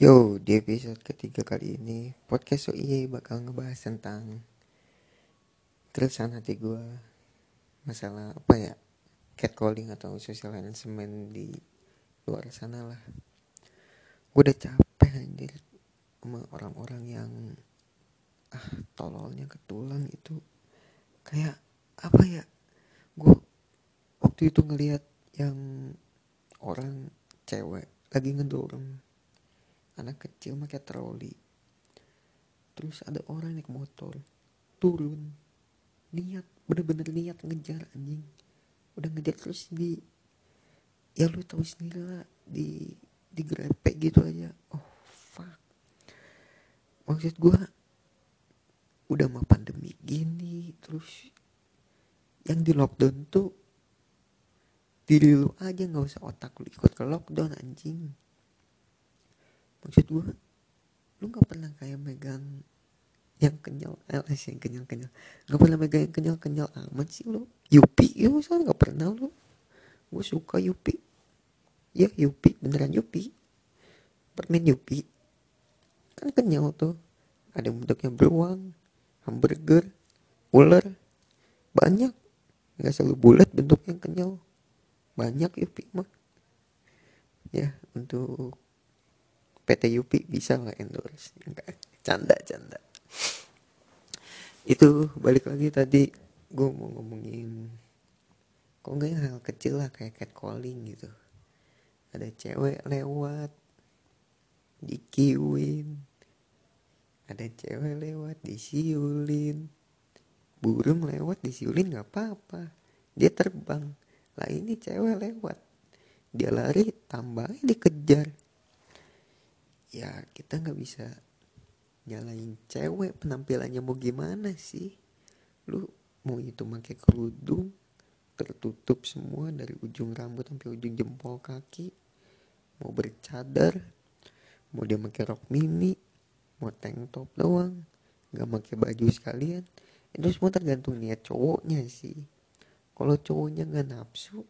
Yo, di episode ketiga kali ini podcast OIE bakal ngebahas tentang keresahan hati gue masalah apa ya? Catcalling atau social harassment di luar sana lah. Gue udah capek anjir sama orang-orang yang ah tololnya ketulang itu kayak apa ya? Gue waktu itu ngelihat yang orang cewek lagi ngedorong anak kecil pakai troli. Terus ada orang naik motor. Turun. Niat bener-bener niat ngejar anjing. Udah ngejar terus di ya lu tahu sendiri lah di di grepek gitu aja. Oh fuck. Maksud gua udah mau pandemi gini terus yang di lockdown tuh diri lu aja nggak usah otak lu ikut ke lockdown anjing maksud gue lu nggak pernah kayak megang yang kenyal eh yang kenyal kenyal nggak pernah megang yang kenyal kenyal amat sih lu. Yupi ya masa nggak pernah lu. Gue suka Yupi. Ya Yupi beneran Yupi. Permen Yupi. Kan kenyal tuh. Ada bentuknya beruang hamburger ular. Banyak. Nggak selalu bulat bentuknya kenyal. Banyak Yupi mah. Ya untuk PT Yupi bisa lah endorse? Enggak canda canda. Itu balik lagi tadi gue mau ngomongin kok enggak hal kecil lah kayak catcalling gitu. Ada cewek lewat dikiuin. Ada cewek lewat disiulin. Burung lewat disiulin nggak apa-apa. Dia terbang. Lah ini cewek lewat. Dia lari tambahnya dikejar ya kita nggak bisa nyalain cewek penampilannya mau gimana sih? Lu mau itu pakai kerudung tertutup semua dari ujung rambut sampai ujung jempol kaki mau bercadar mau dia pakai rok mini mau tank top doang nggak pakai baju sekalian itu semua tergantung niat cowoknya sih. Kalau cowoknya nggak nafsu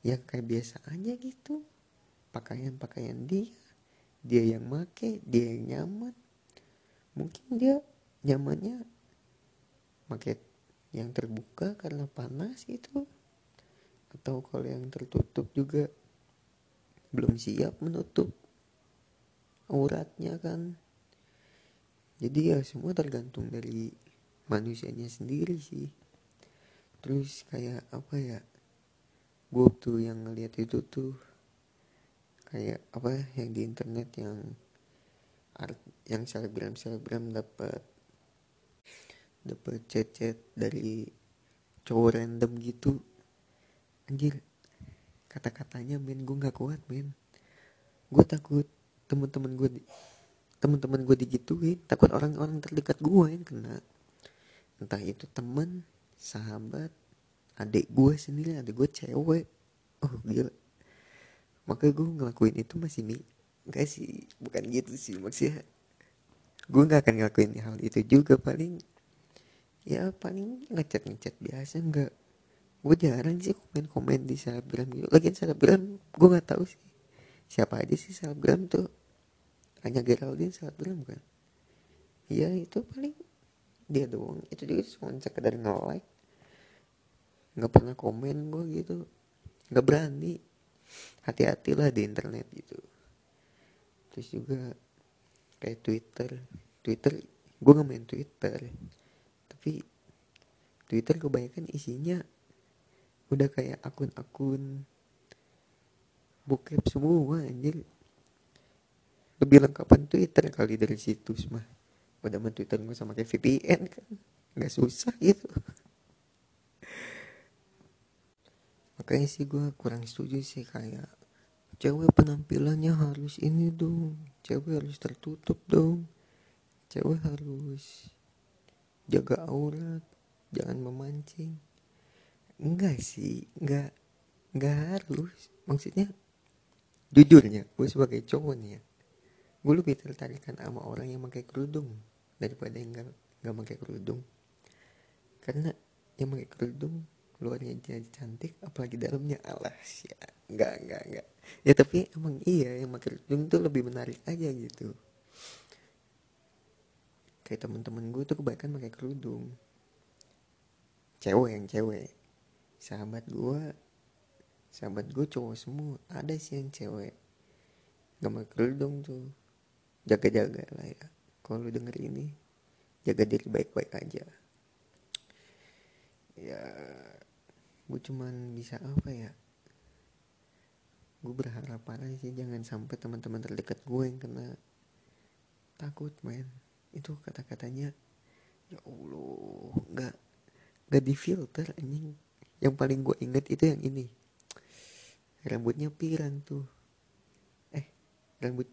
ya kayak biasa aja gitu. Pakaian-pakaian dia dia yang make dia yang nyaman. Mungkin dia nyamannya make yang terbuka karena panas itu atau kalau yang tertutup juga belum siap menutup auratnya kan. Jadi ya semua tergantung dari manusianya sendiri sih. Terus kayak apa ya gue tuh yang ngeliat itu tuh kayak apa yang di internet yang art yang selebgram selebgram dapat dapat chat-chat dari cowok random gitu. Anjir kata-katanya men gue nggak kuat men. Gue takut temen-temen gue temen-temen gue digituin takut orang-orang terdekat gue yang kena. Entah itu temen sahabat adik gue sendiri adik gue cewek. Oh gila makanya gue ngelakuin itu masih nih enggak sih bukan gitu sih maksudnya. Gue nggak akan ngelakuin hal itu juga paling ya paling ngechat ngechat biasa enggak. Gue jarang sih komen komen di selebgram gitu. Lagi selebgram gue nggak tahu sih siapa aja sih selebgram tuh. Hanya Geraldine selebgram kan. Ya itu paling dia doang. Itu juga cuma sekedar nge-like. Nggak pernah komen gue gitu. Nggak berani hati-hatilah di internet gitu. Terus juga kayak Twitter. Twitter gue nggak main Twitter. Tapi Twitter kebanyakan isinya udah kayak akun-akun bokep semua anjir. Lebih lengkapan Twitter kali dari situs mah. Udah main Twitter gue sama kayak VPN kan. Nggak susah gitu makanya sih gue kurang setuju sih kayak cewek penampilannya harus ini dong cewek harus tertutup dong cewek harus jaga aurat jangan memancing. Enggak sih enggak enggak harus. Maksudnya jujurnya gue sebagai cowok nih ya gue lebih tertarik sama orang yang pakai kerudung daripada yang enggak enggak pakai kerudung. Karena yang pakai kerudung luarnya jadi cantik apalagi dalamnya. Alas ya nggak nggak nggak. Ya tapi emang iya yang pakai kerudung tuh lebih menarik aja gitu. Kayak temen-temen gue tuh kebanyakan pakai kerudung. Cewek yang cewek. Sahabat gue sahabat gue cowok semua. Ada sih yang cewek. Gak pakai kerudung tuh. Jaga-jaga lah ya. Kalau lu denger ini jaga diri baik-baik aja. Ya gue cuman bisa apa ya? Gue berharap parah sih jangan sampai teman-teman terdekat gue yang kena. Takut men. Itu kata-katanya ya allah nggak nggak difilter anjing. Yang paling gue inget itu yang ini. Rambutnya pirang tuh. Eh rambut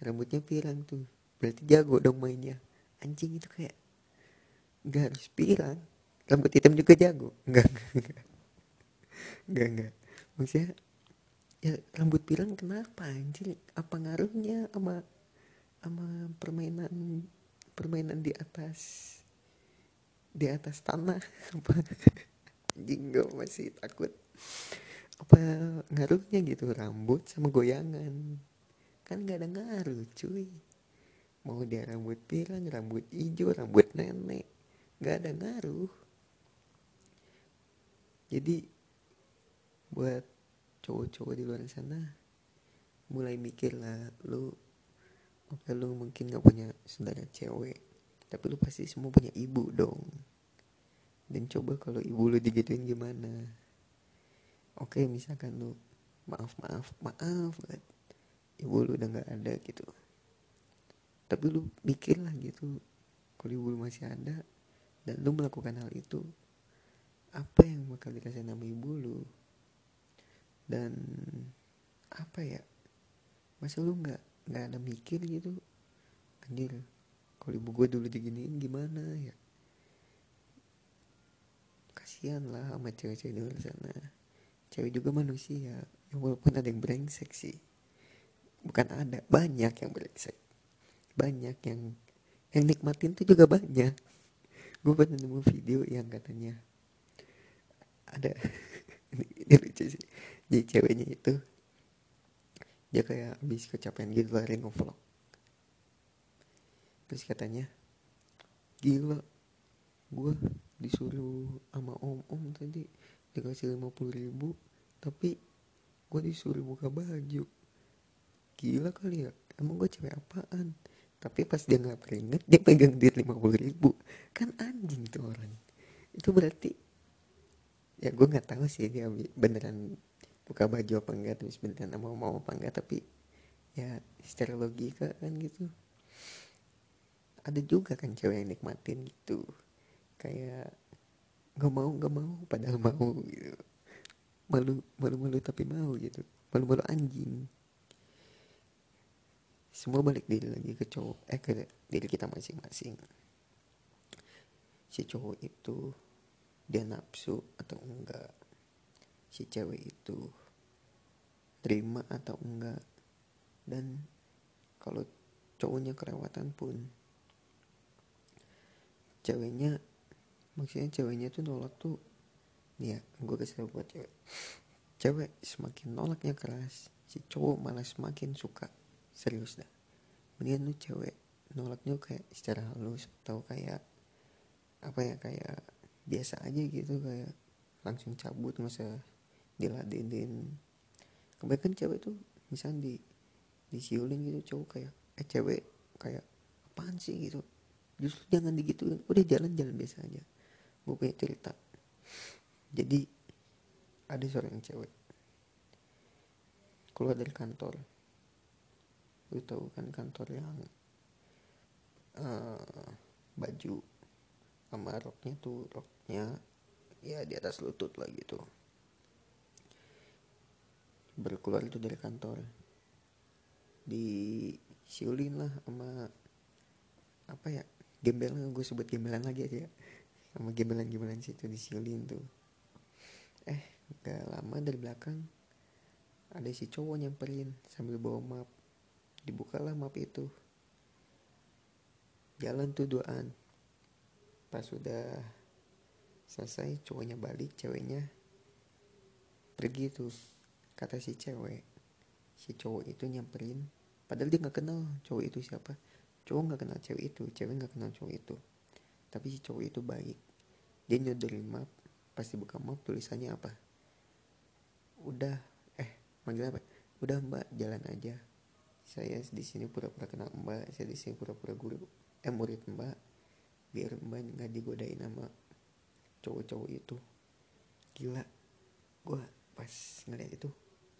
rambutnya pirang tuh. Berarti jago dong mainnya. Anjing itu kayak nggak harus pirang rambut hitam juga jago. Enggak enggak. Enggak enggak. Maksudnya ya rambut pirang kenapa anjir apa ngaruhnya sama sama permainan permainan di atas di atas tanah? Apa? Anjing gue masih takut. Apa ngaruhnya gitu rambut sama goyangan? Kan gak ada ngaruh cuy. Mau dia rambut pirang rambut hijau rambut nenek. Gak ada ngaruh jadi buat cowok-cowok di luar sana mulai mikir lah lu oke lu mungkin gak punya saudara cewek tapi lu pasti semua punya ibu dong. Dan coba kalau ibu lu digituin gimana? Oke misalkan lu maaf maaf maaf banget ibu lu udah gak ada gitu. Tapi lu mikir lah gitu kalau ibu lu masih ada dan lu melakukan hal itu apa yang bakal dikasih nama ibu lu? Dan apa ya? Masa lu nggak nggak ada mikir gitu? Anjir kalau ibu gue dulu diginiin gimana ya? Kasihan lah sama cewek-cewek di luar sana. Cewek juga manusia ya walaupun ada yang brengsek sih. Bukan ada banyak yang brengsek. Banyak yang yang nikmatin tuh juga banyak. Gue pernah nemu video yang katanya ada. Ini, ini lucu sih. Jadi ceweknya itu dia kayak habis kecapean gitu lari ngevlog. Terus katanya gila gue disuruh sama om om tadi dikasih lima puluh ribu tapi gue disuruh buka baju. Gila kali ya emang gue cewek apaan? Tapi pas dia nggak peringet dia pegang duit lima puluh ribu. Kan anjing tuh orang. Itu berarti ya gue nggak tahu sih dia beneran buka baju apa enggak terus beneran mau mau apa enggak tapi ya secara logika kan gitu. Ada juga kan cewek yang nikmatin gitu. Kayak nggak mau nggak mau padahal mau gitu. Malu malu malu tapi mau gitu. Malu malu anjing. Semua balik diri lagi ke cowok eh ke diri kita masing-masing. Si cowok itu dia nafsu atau enggak. Si cewek itu terima atau enggak. Dan kalau cowoknya kelewatan pun ceweknya maksudnya ceweknya tuh nolak tuh ya gue kasih buat cewek. Cewek semakin nolaknya keras si cowok malah semakin suka. Serius dah. Mendingan lu cewek nolaknya kayak secara halus atau kayak apa ya kayak biasa aja gitu kayak langsung cabut usah diladenin. Kebanyakan cewek tuh misalnya di disiulin gitu cowok kayak eh cewek kayak apaan sih? gitu. Justru jangan digituin udah jalan-jalan biasa aja. Gue punya cerita. Jadi ada seorang cewek keluar dari kantor. Lu tahu kan kantor yang uh, baju sama roknya tuh roknya ya di atas lutut lah gitu. Berkeluar itu dari kantor. Di siulin lah sama apa ya gembelan gue sebut gembelan lagi aja ya. Sama gembelan-gembelan situ di siulin tuh. Eh gak lama dari belakang ada si cowok nyamperin sambil bawa map. Dibukalah map itu. Jalan tuh duaan pas sudah selesai cowoknya balik ceweknya pergi tuh kata si cewek. Si cowok itu nyamperin padahal dia nggak kenal cowok itu siapa. Cowok nggak kenal cewek itu cewek nggak kenal cowok itu. Tapi si cowok itu baik. Dia nyodorin map pasti buka map tulisannya apa? Udah eh manggil apa? Udah mbak jalan aja. Saya di sini pura-pura kenal mbak saya di sini pura-pura guru. Eh murid mbak biar mbak nggak digodain sama cowok-cowok itu. Gila gue pas ngeliat itu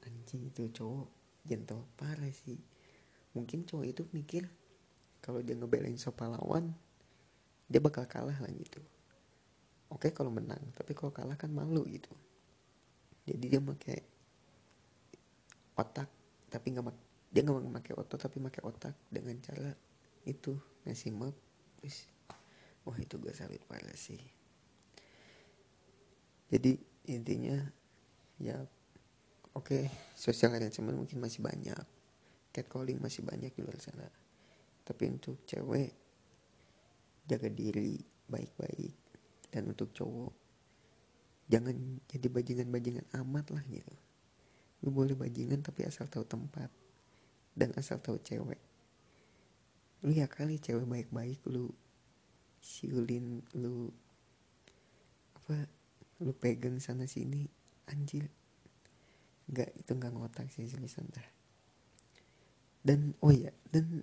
anjing itu cowok gentle parah sih. Mungkin cowok itu mikir kalau dia ngebelain so pahlawan dia bakal kalah lah gitu. Oke kalau menang tapi kalau kalah kan malu gitu. Jadi dia pakai otak tapi nggak dia nggak pakai otot tapi pakai otak dengan cara itu ngasih map terus wah itu gue salut parah sih. Jadi intinya ya oke okay, social arrangement mungkin masih banyak catcalling masih banyak di luar sana. Tapi untuk cewek jaga diri baik-baik. Dan untuk cowok jangan jadi bajingan-bajingan amat lah gitu. Lu boleh bajingan tapi asal tahu tempat dan asal tahu cewek. Lu ya kali cewek baik-baik lu siulin lu apa lu pegang sana sini anjir. Nggak itu nggak ngotak sih seriusan dah. Dan oh ya dan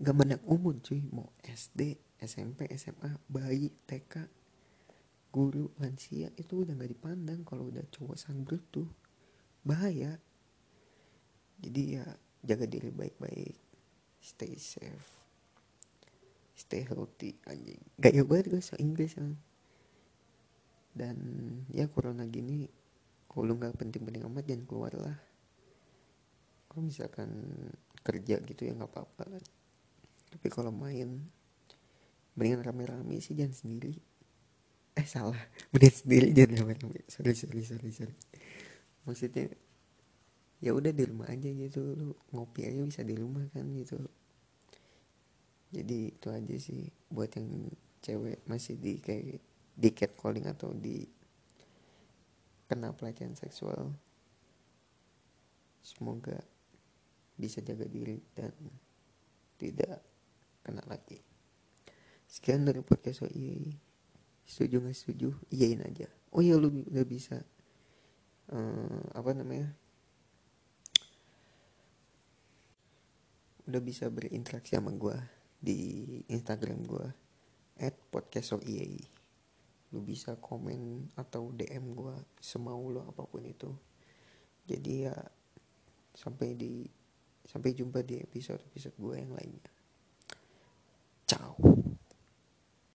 nggak banyak umur cuy. Mau SD SMP SMA bayi TK guru lansia itu udah nggak dipandang kalau udah cowok sangbrut tuh. Bahaya. Jadi ya jaga diri baik-baik. Stay safe stay healthy anjing. Gak banget gue so Inggris kan dan ya corona gini kalau lu nggak penting-penting amat jangan keluar lah. Kalau misalkan kerja gitu ya nggak apa-apa lah. Tapi kalau main mendingan rame-rame sih jangan sendiri. Eh salah. Mendingan sendiri jangan rame-rame. Sorry sorry sorry sorry. Maksudnya ya udah di rumah aja gitu. Lu ngopi aja bisa di rumah kan gitu jadi itu aja sih buat yang cewek masih di kayak di catcalling atau di kena pelecehan seksual semoga bisa jaga diri dan tidak kena lagi. Sekian dari podcast iya setuju nggak setuju? Iyain aja. Oh iya lu udah bisa uh, apa namanya? Udah bisa berinteraksi sama gue di Instagram gue at lu bisa komen atau DM gue semau lo apa pun itu. Jadi ya sampai di sampai jumpa di episode episode gue yang lainnya. Ciao.